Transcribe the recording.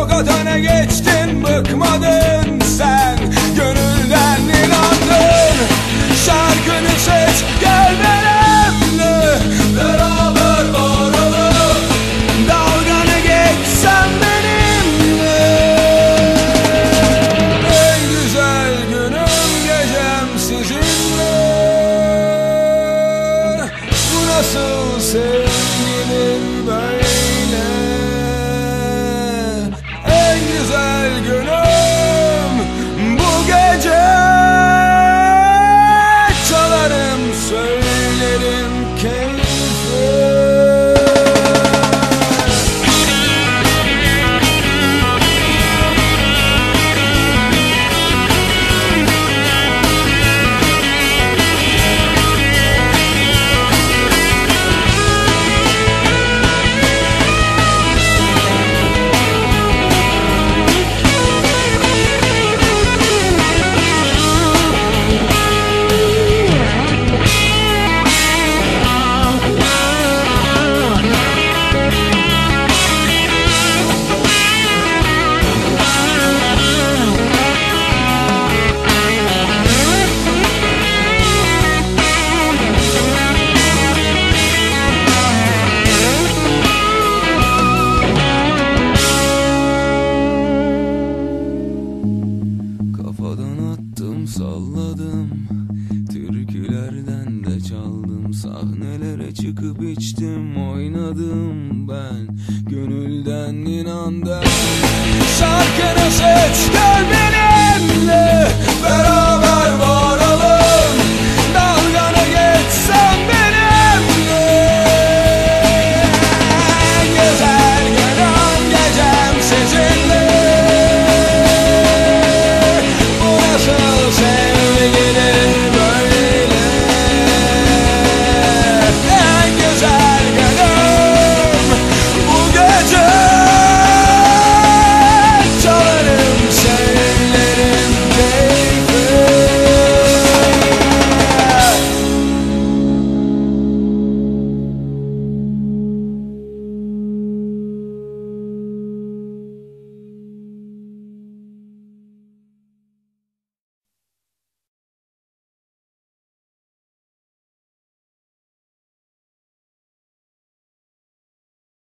Çok Sokaktan geçtin bıkmadın Sahnelere çıkıp içtim oynadım ben. Gönülden inandım. Şarkı